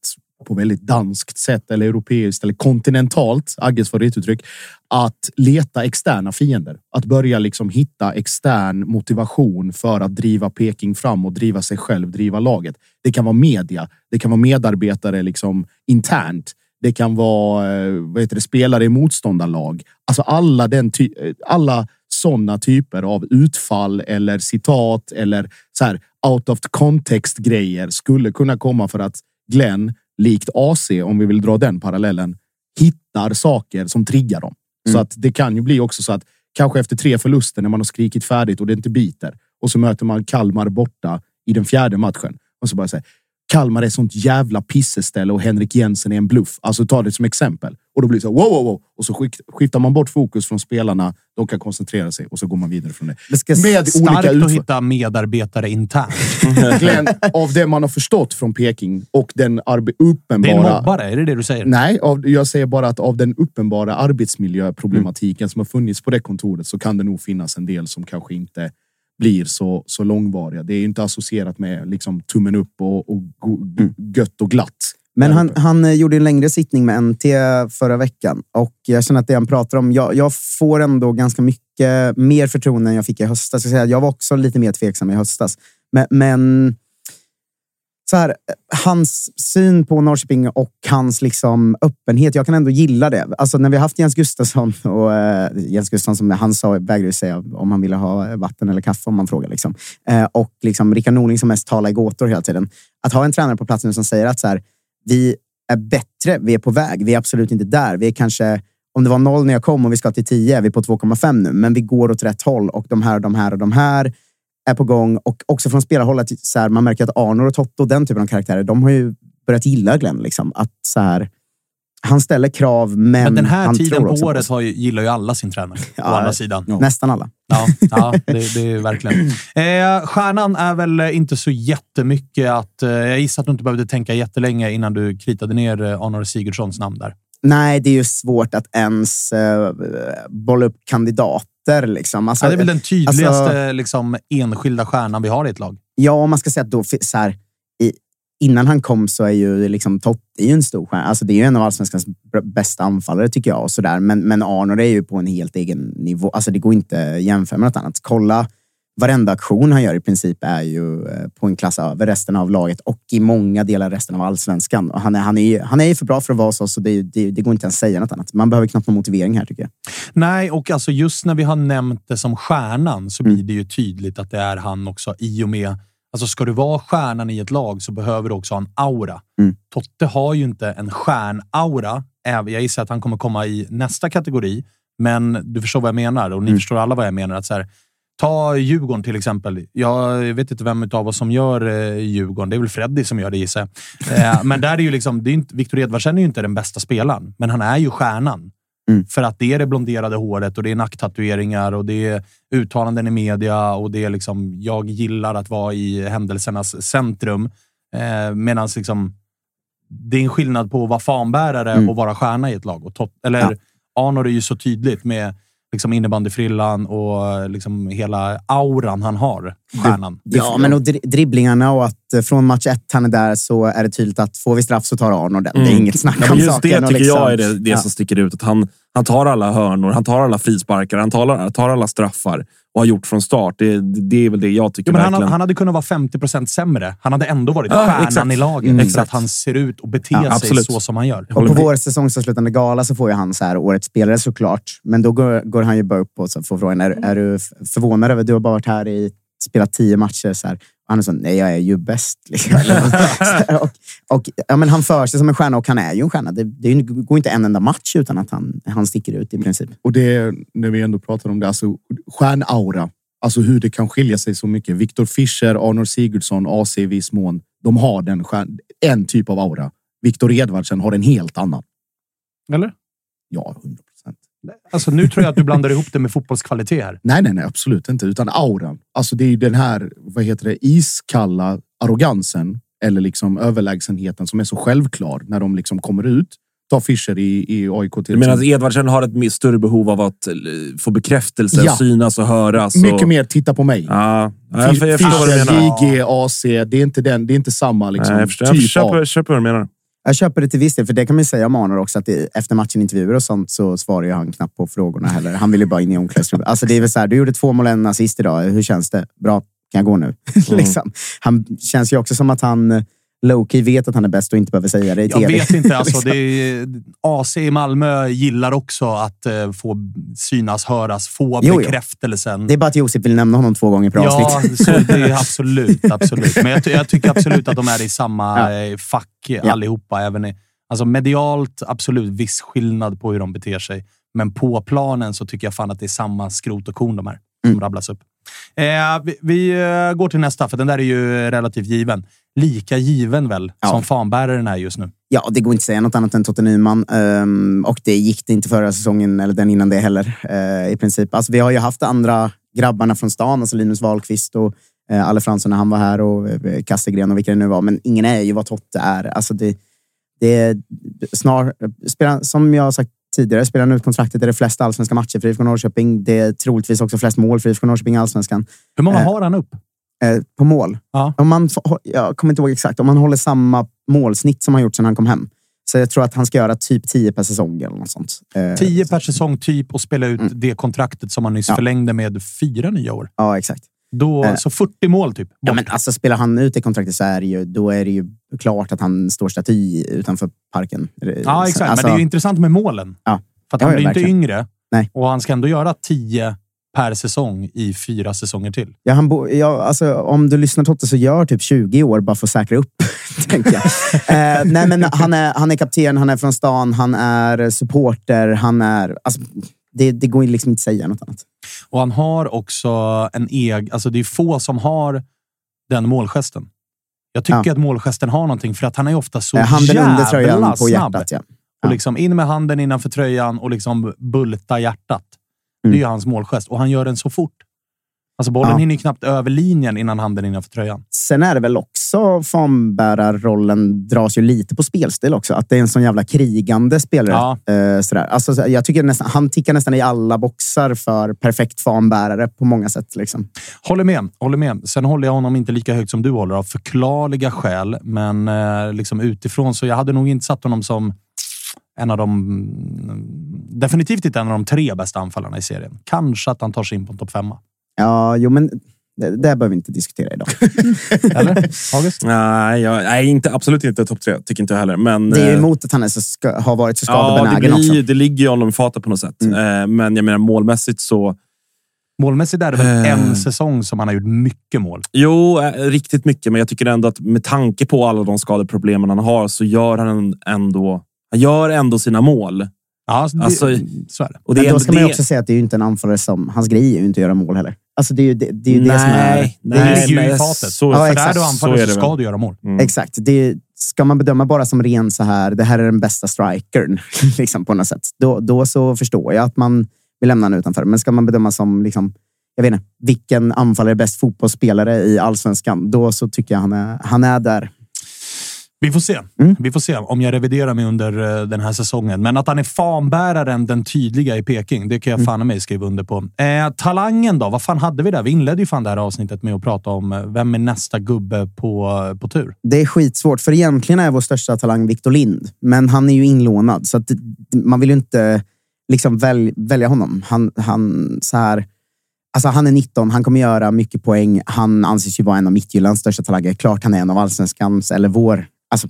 på väldigt danskt sätt eller europeiskt eller kontinentalt, Agges favorituttryck, att leta externa fiender. Att börja liksom hitta extern motivation för att driva Peking fram och driva sig själv, driva laget. Det kan vara media, det kan vara medarbetare liksom internt. Det kan vara eh, vad heter det, spelare i motståndarlag. Alltså alla, den ty- eh, alla sådana typer av utfall eller citat eller så här out of context grejer skulle kunna komma för att Glenn, likt AC, om vi vill dra den parallellen, hittar saker som triggar dem. Så att det kan ju bli också så att kanske efter tre förluster när man har skrikit färdigt och det inte biter och så möter man Kalmar borta i den fjärde matchen och så bara säger Kalmar är sånt jävla pisseställe och Henrik Jensen är en bluff. Alltså ta det som exempel. Och då blir det så wow, wow, wow. Och så skiftar man bort fokus från spelarna. De kan koncentrera sig och så går man vidare från det. Det ska Med olika Starkt att utfall. hitta medarbetare internt. Glenn, *laughs* av det man har förstått från Peking och den arbe- Det är en uppenbara... mobbare, är det det du säger? Nej, av, jag säger bara att av den uppenbara arbetsmiljöproblematiken som har funnits på det kontoret så kan det nog finnas en del som kanske inte blir så, så långvariga. Det är ju inte associerat med liksom tummen upp och, och go, gött och glatt. Men han, han eh, gjorde en längre sittning med NT förra veckan och jag känner att det han pratar om, jag, jag får ändå ganska mycket mer förtroende än jag fick i höstas. Jag, ska säga, jag var också lite mer tveksam i höstas. Men, men så här, hans syn på Norrköping och hans liksom öppenhet. Jag kan ändå gilla det. Alltså när vi haft Jens Gustafsson *laughs* och eh, Jens Gustafsson som han sa vägrade säga om han ville ha vatten eller kaffe om man frågar. Liksom. Eh, och liksom Rickard Norling som mest talar i gåtor hela tiden. Att ha en tränare på plats nu som säger att så här, vi är bättre, vi är på väg, vi är absolut inte där. Vi är kanske, om det var noll när jag kom och vi ska till 10, är vi på 2,5 nu. Men vi går åt rätt håll och de här och de här och de här är på gång. Och också från spelarhållet, så här, man märker att Arnor och Totto, den typen av karaktärer, de har ju börjat gilla Glenn. Liksom. Att så här, han ställer krav, men, Men den här han tiden tror på året har ju, gillar ju alla sin tränare. *laughs* å andra sidan. Nästan alla. Ja, *laughs* ja det, det är verkligen. Eh, stjärnan är väl inte så jättemycket att... Eh, jag gissar att du inte behövde tänka jättelänge innan du kritade ner eh, Arnor Sigurdssons namn där. Nej, det är ju svårt att ens uh, bolla upp kandidater. Liksom. Alltså, ja, det är väl den tydligaste alltså- liksom, enskilda stjärnan vi har i ett lag. Ja, om man ska säga att då, så här, i, innan han kom så är ju liksom är ju en stor stjärna. Alltså, det är ju en av allsvenskans bästa anfallare tycker jag. Och så där. Men, men Arnor är ju på en helt egen nivå. Alltså, det går inte att jämföra med något annat. Kolla, varenda aktion han gör i princip är ju eh, på en klass över resten av laget och i många delar resten av allsvenskan. Och han, är, han, är, han är ju för bra för att vara så, så det, det, det går inte ens att säga något annat. Man behöver knappt någon motivering här tycker jag. Nej, och alltså just när vi har nämnt det som stjärnan så Mm. blir det ju tydligt att det är han också i och med... Alltså ska du vara stjärnan i ett lag så behöver du också ha en aura. Mm. Totte har ju inte en stjärnaura. Jag gissar att han kommer komma i nästa kategori, men du förstår vad jag menar och ni Mm. förstår alla vad jag menar. Att så här, ta Djurgården till exempel. Jag vet inte vem av oss som gör eh, Djurgården. Det är väl Freddy som gör det gissar. Eh, *laughs* men där är ju liksom, det är inte, Viktor Edvardsen är ju inte den bästa spelaren, men han är ju stjärnan. Mm. För att det är det blonderade håret och det är nacktatueringar och det är uttalanden i media och det är liksom, jag gillar att vara i händelsernas centrum. Eh, Medan liksom, det är en skillnad på att vara fanbärare Mm. och vara stjärna i ett lag. Och tot, eller Ja. Arnor är ju så tydligt med liksom innebandyfrillan och liksom hela auran han har. Stjärnan. Ja, men och dri- dribblingarna och att eh, från match ett han är där så är det tydligt att får vi straff så tar Arnor den. Det är Mm. inget snack om men just saken. det och tycker liksom- jag är det, det Ja. som sticker ut. Att han, han tar alla hörnor, han tar alla frisparkar, han tar, tar alla straffar och har gjort från start. Det, det är väl det jag tycker Jo, men han, han hade kunnat vara 50 procent sämre. Han hade ändå varit Ja, stjärnan exakt. i laget. Mm. För Exakt. att han ser ut och beter Ja, sig absolut. så som han gör. Och på vår säsongsavslutande gala så får ju han så här, årets spelare såklart. Men då går, går han ju bara upp och så får frågan, är, är du förvånad över, du har bara varit här i, spelat tio matcher. Så här. Han är så, nej jag är ju bäst. Liksom. *laughs* *laughs* Och, och, ja, men han för sig som en stjärna och han är ju en stjärna. Det, det går inte en enda match utan att han, han sticker ut i princip. Och det, när vi ändå pratar om det, alltså stjärnaura. Alltså hur det kan skilja sig så mycket. Viktor Fischer, Arnold Sigurdsson, AC i viss mån. De har den stjärn, en typ av aura. Viktor Edvardsen har en helt annan. Eller? Ja, 100 procent. Alltså, nu tror jag att du blandar ihop det med fotbollskvalitet här. Nej, nej, nej, absolut inte. Utan auran. Alltså det är ju den här, vad heter det, iskalla arrogansen eller liksom överlägsenheten som är så självklar när de liksom kommer ut. Ta Fischer i, i AIK till Du menar att. Edvardsen har ett större behov av att eh, få bekräftelse, Ja. synas och höras? Mycket och... mer titta på mig. Ja, jag, jag Fischer. JG, AC. Det är inte, den, det är inte samma liksom, Nej, jag, förstår, jag typ köper, av... köper vad du menar. Jag köper det till viss del, för det kan man ju säga om Arnor också. Att det, efter matchen-intervjuer och sånt så svarar ju han knappt på frågorna heller. Han vill ju bara in i omklädningsrummet. Alltså det är väl så här, du gjorde två mål och en assist idag. Hur känns det? Bra, kan jag gå nu? *laughs* liksom. Han känns ju också som att han low-key vet att han är bäst och inte behöver säga det i Jag tv. vet inte. Alltså, *laughs* Liksom. det är, AC i Malmö gillar också att eh, få synas, höras, få Jo, jo. bekräftelsen. Det är bara att Josef vill nämna honom två gånger per Ja, avsnitt. så det är *laughs* absolut. absolut. Men jag, jag tycker absolut att de är i samma Ja. eh, fack allihopa. Även i, alltså medialt, absolut viss skillnad på hur de beter sig. Men på planen så tycker jag fan att det är samma skrot och korn de är som Mm. rabblas upp. Eh, vi vi eh, går till nästa, för den där är ju relativt given. Lika given väl, Ja. som fanbäraren är just nu. Ja, det går inte att säga något annat än Totte Nyman. Ehm, och det gick det inte förra säsongen, eller den innan det heller. eh, I princip. Alltså, vi har ju haft andra grabbarna från stan, alltså Linus Wahlqvist och uh, Alle Fransson när han var här och uh, Kastegren och vilka det nu var. Men ingen är ju vad Totte är. Alltså, det, det är snar, spela, som jag har sagt tidigare, spelar han ut kontraktet är det flest allsvenska matcher för IFK Norrköping. Det är troligtvis också flest mål för IFK Norrköping i allsvenskan. Hur många har han upp? Eh, på mål. Ja. Om man, jag kommer inte ihåg exakt. Om han håller samma målsnitt som han gjort sedan han kom hem. Så jag tror att han ska göra typ 10 per säsong eller något sånt. Eh, 10 per säsong typ och spela ut Mm. det kontraktet som han nyss Ja. förlängde med fyra nya år. Ja, exakt. Då, Eh. så 40 mål typ. Ja, men alltså, spelar han ut det kontraktet så är det ju, då är det ju klart att han står staty utanför parken. ja, exakt. Alltså, men det är ju intressant med målen. Ja. För att han blir inte yngre. Nej. Och han ska ändå göra 10 per säsong i fyra säsonger till. Ja, han bo, ja, alltså, om du lyssnar Totte så gör typ 20 år bara för att säkra upp. *laughs* tänker jag. *laughs* eh, nej, men han, är, han är kapten, han är från stan, han är supporter, han är... Alltså, det, det går liksom inte att säga något annat. Och han har också en egen... Alltså det är få som har den målgesten. Jag tycker Ja. att målgesten har någonting, för att han är ofta så Eh, handen jävla under tröjan på snabb. hjärtat. Ja. Och liksom in med handen innanför tröjan och liksom bulta hjärtat. Mm. Det är ju hans målgest och han gör den så fort. Alltså bollen Ja. hinner knappt över linjen innan handen innanför tröjan. Sen är det väl också fanbärarrollen dras ju lite på spelstil också. Att det är en sån jävla krigande spelare. Ja. Eh, sådär. Alltså, så- jag tycker nästan, han tickar nästan i alla boxar för perfekt fanbärare på många sätt. Liksom. Håller med. Håller med. Sen håller jag honom inte lika högt som du håller av förklarliga skäl. Men eh, liksom utifrån så jag hade nog inte satt honom som en av de... Definitivt inte en av de tre bästa anfallarna i serien. Kanske att han tar sig in på en topp femma. Ja, jo, men det, det behöver vi inte diskutera idag. *laughs* Eller? August? Nej, jag, nej inte, absolut inte topp tre. Tycker inte jag heller. Men, Det är ju eh, emot att han är så ska, har varit så Ja, det, skadebenägen också. blir, det ligger ju honom i fatet på något sätt. Mm. Eh, Men jag menar målmässigt så... Målmässigt är det väl Eh. en säsong som han har gjort mycket mål. Jo, eh, riktigt mycket. Men jag tycker ändå att med tanke på alla de skadeproblemen han har så gör han ändå, han gör ändå sina mål. Ja, det, Alltså, så är det. Och det Men är då ska man också säga att det är ju inte en anfallare som... Hans grej är ju inte att göra mål heller. Alltså det är ju det, det, är ju det som är... Nej, Det nej, ligger ju i nej, fatet. Så, Ja, För exakt. där du så anfaller är så det ska du göra mål. Mm. Exakt. Det, ska man bedöma bara som ren så här, det här är den bästa strikern, *laughs* liksom, på något sätt. Då, då så förstår jag att man vill lämna honom utanför. Men ska man bedöma som, liksom, jag vet inte, vilken anfallare är bäst fotbollsspelare i allsvenskan, då så tycker jag han är, han är där. Vi får se. Mm. Vi får se om jag reviderar mig under eh, den här säsongen. Men att han är fanbäraren, den tydliga i Peking, det kan Mm. jag fan i mig skriva under på. Eh, talangen då? Vad fan hade vi där? Vi inledde ju fan det här avsnittet med att prata om eh, vem är nästa gubbe på, på tur. Det är skitsvårt, för egentligen är vår största talang Victor Lind. Men han är ju inlånad, så att man vill ju inte liksom väl, välja honom. Han, han, så här, alltså han är 19, han kommer göra mycket poäng. Han anses ju vara en av Midtjyllands största talanger. Klart han är en av allsvenskans, eller vår. Alltså,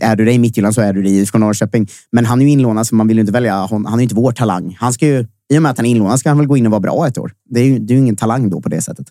är du det i Midtjylland så är du det i IFK Norrköping. Men han är ju inlånad, så man vill ju inte välja. Han är ju inte vår talang. Han ska ju, I och med att han är inlånad ska han väl gå in och vara bra ett år. Det är ju, det är ju ingen talang då på det sättet.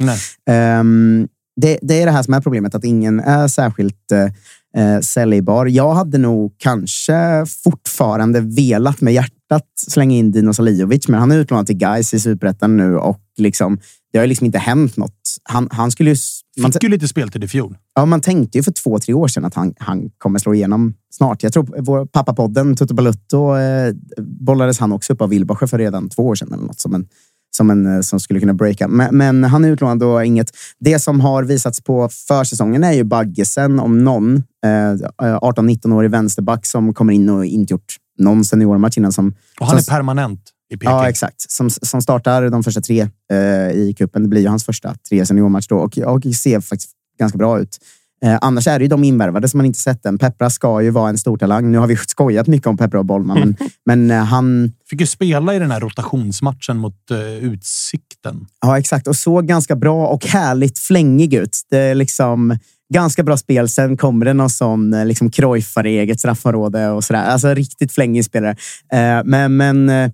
Ehm, det, det är det här som är problemet, att ingen är särskilt eh, eh, säljbar. Jag hade nog kanske fortfarande velat med hjärtat slänga in Dino Salijovic, men han är utlånad till Gais i Superettan nu och liksom, det har ju liksom inte hänt något. Han, han skulle ju... Man, Fick ju lite speltid i fjol. ja, man tänkte ju för två, tre år sedan att han, han kommer slå igenom snart. Jag tror vår pappapodden Tutu Balutto eh, bollades han också upp av Wilbacher för redan två år sedan eller något som en som, en, eh, som skulle kunna breaka. Men, men han är utlånad och inget. Det som har visats på försäsongen är ju Baggesen om någon. Eh, 18-19-årig vänsterback som kommer in och inte gjort någon seniormatch innan. Som, Och han som, är permanent i Peking. Ja, exakt. Som, som startar de första tre eh, i kuppen. Det blir ju hans första tre seniormatch då och, och ser faktiskt ganska bra ut. Eh, annars är det ju de invärvade som man inte sett än. Peppra ska ju vara en stor talang. Nu har vi skojat mycket om Peppra och Bollman, men, *laughs* men eh, han... Fick ju spela i den här rotationsmatchen mot uh, Utsikten. Ja, exakt. Och såg ganska bra och härligt flängig ut. Det är liksom ganska bra spel. Sen kommer det någon sån eh, liksom Cruyffare i eget straffområde och sådär. Alltså riktigt flängig spelare. Eh, men men eh,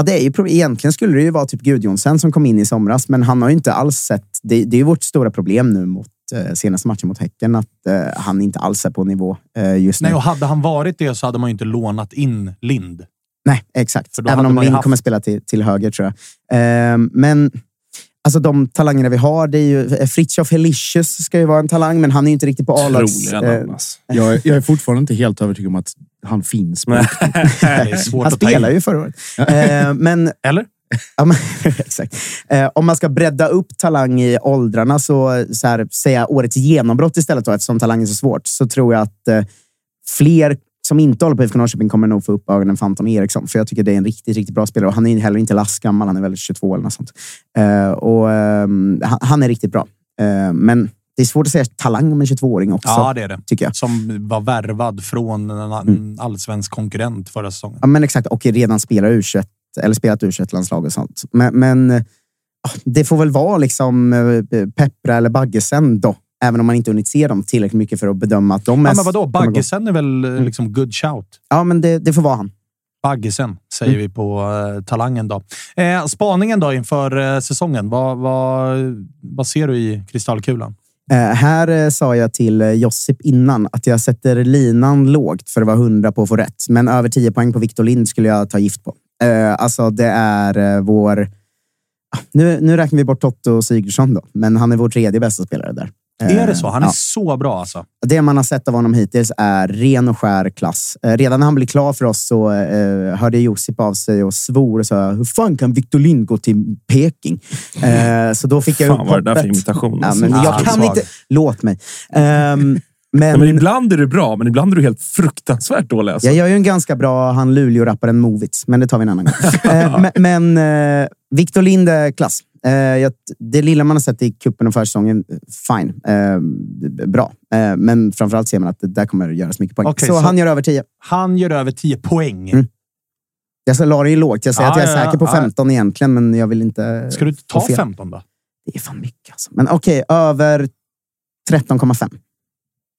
ja, det är ju, egentligen skulle det ju vara typ Gudjonsen som kom in i somras, men han har ju inte alls sett... Det, det är ju vårt stora problem nu mot eh, senaste matchen mot Häcken, att eh, han inte alls är på nivå eh, just nu. Nej, och hade han varit det så hade man ju inte lånat in Lind. Nej, exakt. Även om Lind haft- kommer spela till, till höger, tror jag. Ehm, men alltså, de talangerna vi har, det är ju... Fritiof Helicius ska ju vara en talang, men han är ju inte riktigt på A-lags... Eh, alltså. Jag, är- jag är fortfarande inte helt övertygad om att han finns. *laughs* Svårt *laughs* han spelar ju förra året. Ehm, men *laughs* Eller? Ja, men, exakt. Eh, om man ska bredda upp talang i åldrarna, så, så här, säga årets genombrott istället, då, eftersom talang är så svårt, så tror jag att eh, fler som inte håller på IFK Norrköping kommer nog få upp ögonen för Anton Eriksson. För jag tycker det är en riktigt, riktigt bra spelare. Och han är heller inte lastgammal, han är väl 22 eller något sånt. Eh, och, ehm, han, han är riktigt bra. Eh, men det är svårt att säga talang om en 22-åring också, Ja, det är det. tycker jag. Som var värvad från en Mm. allsvensk konkurrent förra säsongen. Ja, men exakt. Och redan spelar U21, eller spelat U21-landslag och sånt. Men, men det får väl vara liksom eh, Peppra eller Baggesen då. Även om man inte hunnit se dem tillräckligt mycket för att bedöma att de är... Ja, men vadå? Baggesen är väl eh, liksom good shout. Ja, men det, det får vara han. Baggesen säger Mm. vi på eh, talangen. då. Eh, spaningen då inför eh, säsongen. Vad, vad, vad ser du i kristallkulan? Eh, här eh, sa jag till eh, Josip innan att jag sätter linan lågt för att vara hundra på att få rätt. Men över 10 poäng på Victor Lind skulle jag ta gift på. Alltså, det är vår... Ah, nu, nu räknar vi bort Totto Sigurdsson då, men han är vår tredje bästa spelare där. Eh, är det så? Han är ja. så bra alltså. Det man har sett av honom hittills är ren och skär klass. Eh, Redan när han blev klar för oss så eh, hörde Josip av sig och svor och sa hur fan kan Victor Lind gå till Peking? Eh, så då fick jag Fan upp vad är det där för hoppet. imitation? Ja, alltså? men jag kan inte... Låt mig. Ehm, men Ja, men ibland är du bra, men ibland är du helt fruktansvärt dålig. Alltså. jag gör ju en ganska bra han Luleå-rapparen Movits, men det tar vi en annan gång. *laughs* Eh, men men eh, Victor Lind är klass. Eh, jag, det lilla man har sett i kuppen och försäsongen, fine. Eh, bra. Eh, men framförallt ser man att det där kommer att göras mycket poäng. Okej, så, så- han gör över 10. Han gör över 10 poäng. Mm. Jag la det ju lågt. Jag säger Ja, att jag är ja, säker på ja. 15 egentligen, men jag vill inte... Ska du ta fel. 15 då? Det är fan mycket alltså. Men okej, över 13,5.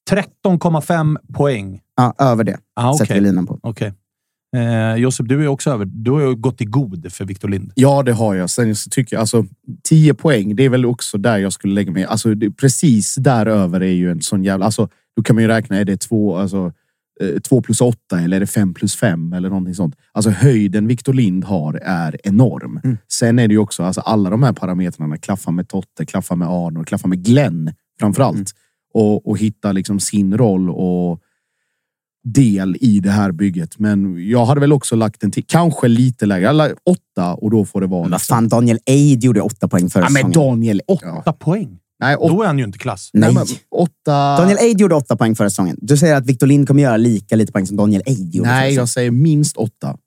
13,5 poäng. Ja, över det Ah, sätter Okej. vi linan på. Okej. Eh, Josef, du är också över. Du har ju gått i god för Victor Lind. Ja, det har jag. Sen så tycker jag alltså 10 poäng. Det är väl också där jag skulle lägga mig. Alltså det, precis däröver är ju en sån jävla. Alltså då kan man ju räkna. Är det två, alltså, eh, två plus åtta eller är det fem plus fem eller någonting sånt? Alltså höjden Victor Lind har är enorm. Mm. Sen är det ju också alltså alla de här parametrarna. Klaffa med Totte, klaffa med Arnor, klaffa med Glenn framför allt och, och hitta liksom sin roll och del i det här bygget. Men jag hade väl också lagt den till kanske lite lägre. La åtta och då får det vara. Men vad liksom- fan, Daniel Eid gjorde åtta poäng förra Ja, men. Daniel... 8 Ja. poäng. Nej, åtta, Då är han ju inte klass. Nej. men åtta... Daniel Eid gjorde åtta poäng förra säsongen. Du säger att Victor Lind kommer göra lika lite poäng som Daniel Eid gjorde Nej, jag säger minst åtta.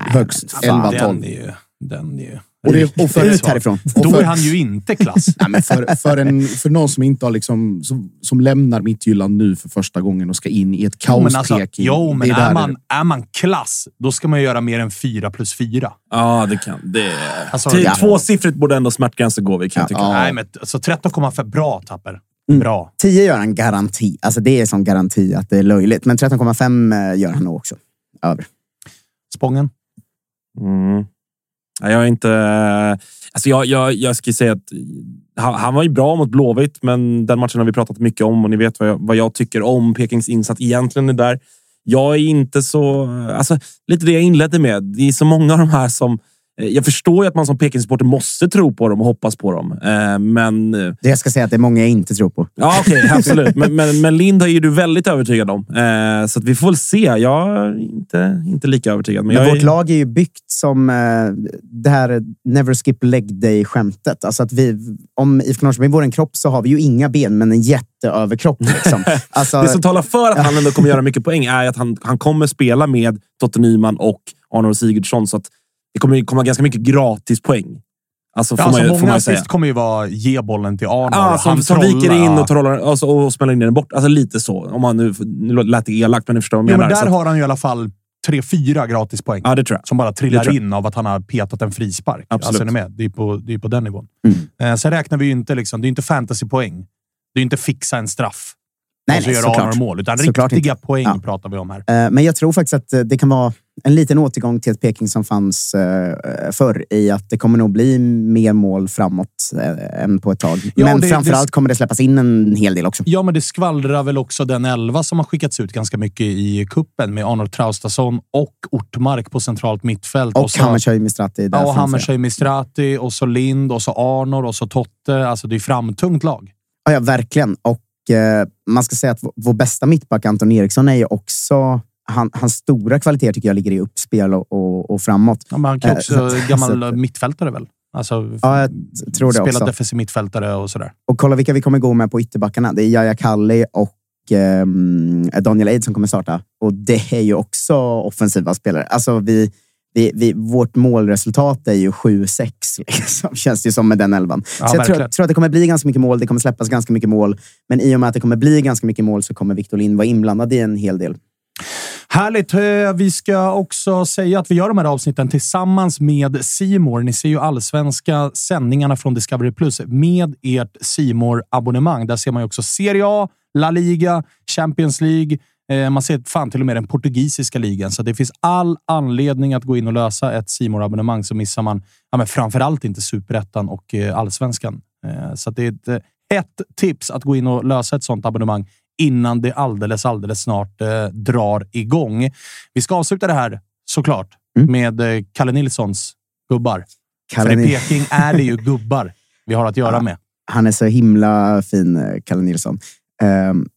Högst fan, 11, den 12. är ju... Den är ju... Och, det, och för, Ut härifrån. och Då för, är han ju inte klass. Nej, men för, för, en, för någon som inte har liksom, som, som lämnar Midtjylland nu för första gången och ska in i ett Jo, men, alltså, jo, men det är, där- man, är man klass, då ska man göra mer än 4 plus 4. Ja, det kan. Det... Alltså, Till ja. Tvåsiffrigt borde ändå smärtgränsen gå vid, kan jag tycka. Ja. Nej, men alltså 13,5. Bra, Tapper. Mm. Bra. 10 gör han garanti. Alltså det är sån garanti att det är löjligt. Men 13,5 eh, gör han nog också. Över. Spången. Mm. Jag är inte... Alltså jag, jag, jag skulle säga att han, han var ju bra mot Blåvitt, men den matchen har vi pratat mycket om och ni vet vad jag, vad jag tycker om Pekings insats egentligen är där. Jag är inte så... Alltså, lite det jag inledde med. Det är så många av de här som eh, Jag förstår ju att man som Peking-supporter måste tro på dem och hoppas på dem, Eh, men... eh, Det jag ska säga att det är många jag inte tror på. Ja, okej, *laughs* absolut. Men, men, men Lind är ju du väldigt övertygad om. Så att vi får väl se. Jag är inte, inte lika övertygad. Men Men vårt är, lag är ju byggt som det här never skip leg day-skämtet. Alltså att vi, om IFK Norrköping vore en kropp så har vi ju inga ben, men en jätteöverkropp. Liksom. *laughs* Alltså, Det som talar för att han ändå kommer göra mycket poäng är att han, han kommer spela med Totte Nyman och Arnold Sigurdsson. Så att det kommer komma ganska mycket gratis poäng. Alltså får Ja, alltså, man, många assist kommer ju vara ge bollen till Arnold. Ja, som, som viker in och, trollar, och, så, och smäller in den bort. Alltså lite så. Om man nu, nu lät det elakt, men ni förstår vad jag men menar. där Så har han ju i alla fall tre, fyra gratispoäng. Ja, det tror jag. Som bara trillar in av att han har petat en frispark. Absolut. Alltså, är med? Det är på, det är på den nivån. Mm. Eh, sen räknar vi ju inte, liksom, det är inte fantasypoäng. Det är inte fixa en straff nej, och så nej, gör. Arnold mål. Utan Såklart riktiga poäng Ja. pratar vi om här. Eh, Men jag tror faktiskt att eh, det kan vara en liten återgång till ett Peking som fanns eh, förr i att det kommer nog bli mer mål framåt eh, än på ett tag. Ja, men det- framförallt det- kommer det släppas in en hel del också. Ja, men det skvallrar väl också den elva som har skickats ut ganska mycket i kuppen med Arnold Traustason och Ortmark på centralt mittfält. Och så- Hammarskjöld Mistrati. Ja, och. Hammershöj Mistrati och så Lind och så Arnor och så Totte. Alltså det är framtungt lag. Ja, ja, verkligen. Och eh, man ska säga att vår, vår bästa mittback Anton Eriksson är ju också... Han, hans stora kvaliteter tycker jag ligger i uppspel och, och, och framåt. Ja, han kan Eh, också så att- gammal att- mittfältare väl? Alltså, Ja, jag tror det spelat också. defensiv mittfältare och sådär. Och kolla vilka vi kommer gå med på ytterbackarna. Det är Jaja Kalli och ehm, Daniel Eid som kommer starta. Och det är ju också offensiva spelare. Alltså vi, vi, vi, vårt målresultat är ju 7-6, *laughs* liksom, känns det ju som med den elvan. Ja, så jag tror, tror att det kommer bli ganska mycket mål. Det kommer släppas ganska mycket mål. Men i och med att det kommer bli ganska mycket mål så kommer Victor Lind vara inblandad i en hel del. Härligt! Eh, vi ska också säga att vi gör de här avsnitten tillsammans med Simor. Ni ser ju allsvenska sändningarna från Discovery Plus med ert simor abonnemang Där ser man ju också Serie A, La Liga, Champions League. Eh, man ser fan till och med den portugisiska ligan, så det finns all anledning att gå in och lösa ett simor abonnemang så missar man ja, men framförallt inte superettan och eh, allsvenskan. Så det är ett hett tips att gå in och lösa ett sånt abonnemang innan det alldeles, alldeles snart eh, drar igång. Vi ska avsluta det här såklart med eh, Kalle Nilssons gubbar. Kalle För i Peking är det ju gubbar vi har att göra med. Han är så himla fin, eh, Kalle Nilsson. Ehm,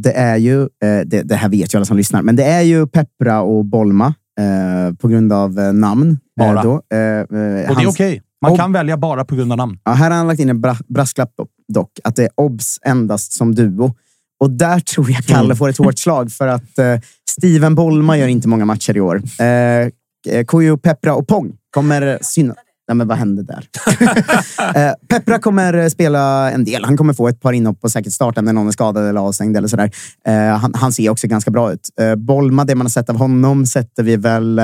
det är ju, eh, det, det här vet ju alla som lyssnar, men det är ju Peppra och Bolma eh, på grund av namn. Bara. då. Eh, Och det är okej. Man Ob- kan välja bara på grund av namn. Ja, här har han lagt in en bra, brasklapp dock, att det är obs endast som duo. Och där tror jag Kalle Mm. får ett hårt slag för att eh, Steven Bolma gör inte många matcher i år. Eh, eh, Kojo, Peppra och Pong kommer syna... Nej, men vad hände där? *laughs* eh, Peppra kommer eh, spela en del. Han kommer få ett par inhopp och säkert starta när någon är skadad eller avstängd. Eller sådär. Eh, han, han ser också ganska bra ut. Eh, Bolma, det man har sett av honom, sätter vi väl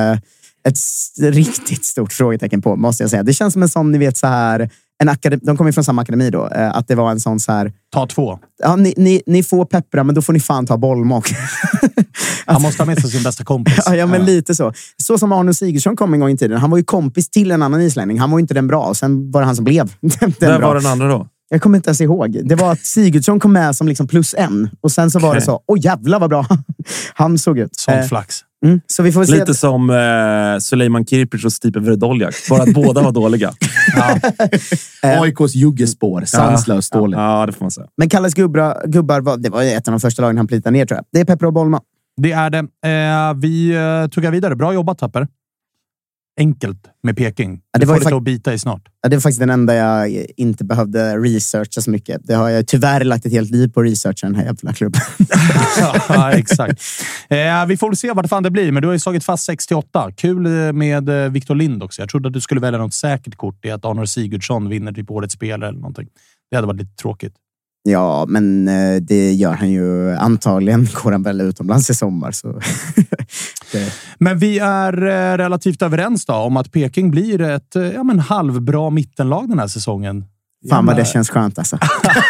ett riktigt stort frågetecken på, måste jag säga. Det känns som en sån, ni vet, så här... En akademi, de kommer från samma akademi då. Eh, att det var en sån så här... Ta två. Ja, ni, ni, ni får Peppra, men då får ni fan ta Bolma *laughs* också. Han måste ha med sig sin bästa kompis. *laughs* Ja, ja, men lite så. Så som Arne Sigurdsson kom en gång i tiden. Han var ju kompis till en annan islänning. Han var ju inte den bra. Sen var det han som blev *laughs* den Vem var den andra då? Jag kommer inte ens ihåg. Det var att Sigurdsson kom med som liksom plus en. Och sen så var det Okej. så, åh jävlar vad bra *laughs* han såg ut. Sån Eh, flax. mm, så vi får se. Lite som eh, Suleiman Kirpic och Stipe Vredoljak. Bara att *laughs* båda var dåliga. AIKs *laughs* juggespår. Sanslöst dåligt. Ja, det får man säga. Men Kalles gubbar, gubbar var, det var ett av de första lagen han plitade ner tror jag. Det är Peppra och Bolma. Det är det. Eh, vi eh, tuggar vidare. Bra jobbat, Tapper. Enkelt med Peking. Ja, det det var får fak- att bita i snart. Ja, det var faktiskt den enda jag inte behövde researcha så mycket. Det har jag tyvärr lagt ett helt liv på att researcha den här jävla klubben. *laughs* ja, exakt. Eh, vi får väl se vart fan det blir, men du har ju slagit fast 6-8. Kul eh, med eh, Victor Lind också. Jag trodde att du skulle välja något säkert kort i att Arnor Sigurdsson vinner typ årets spelare eller någonting. Det hade varit lite tråkigt. Ja, men eh, det gör han ju. Antagligen går han väl utomlands i sommar. Så. *laughs* det, Men vi är eh, relativt överens då om att Peking blir ett eh, ja, men halvbra mittenlag den här säsongen. fan vad det känns skönt alltså.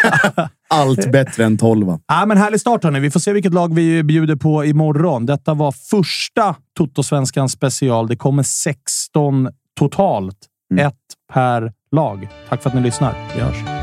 *laughs* Allt bättre än tolva. Ja, men härlig start hörni. Vi får se vilket lag vi bjuder på imorgon. Detta var första Toto-svenskan special. Det kommer 16 totalt. Mm. Ett per lag. Tack för att ni lyssnar. Vi hörs.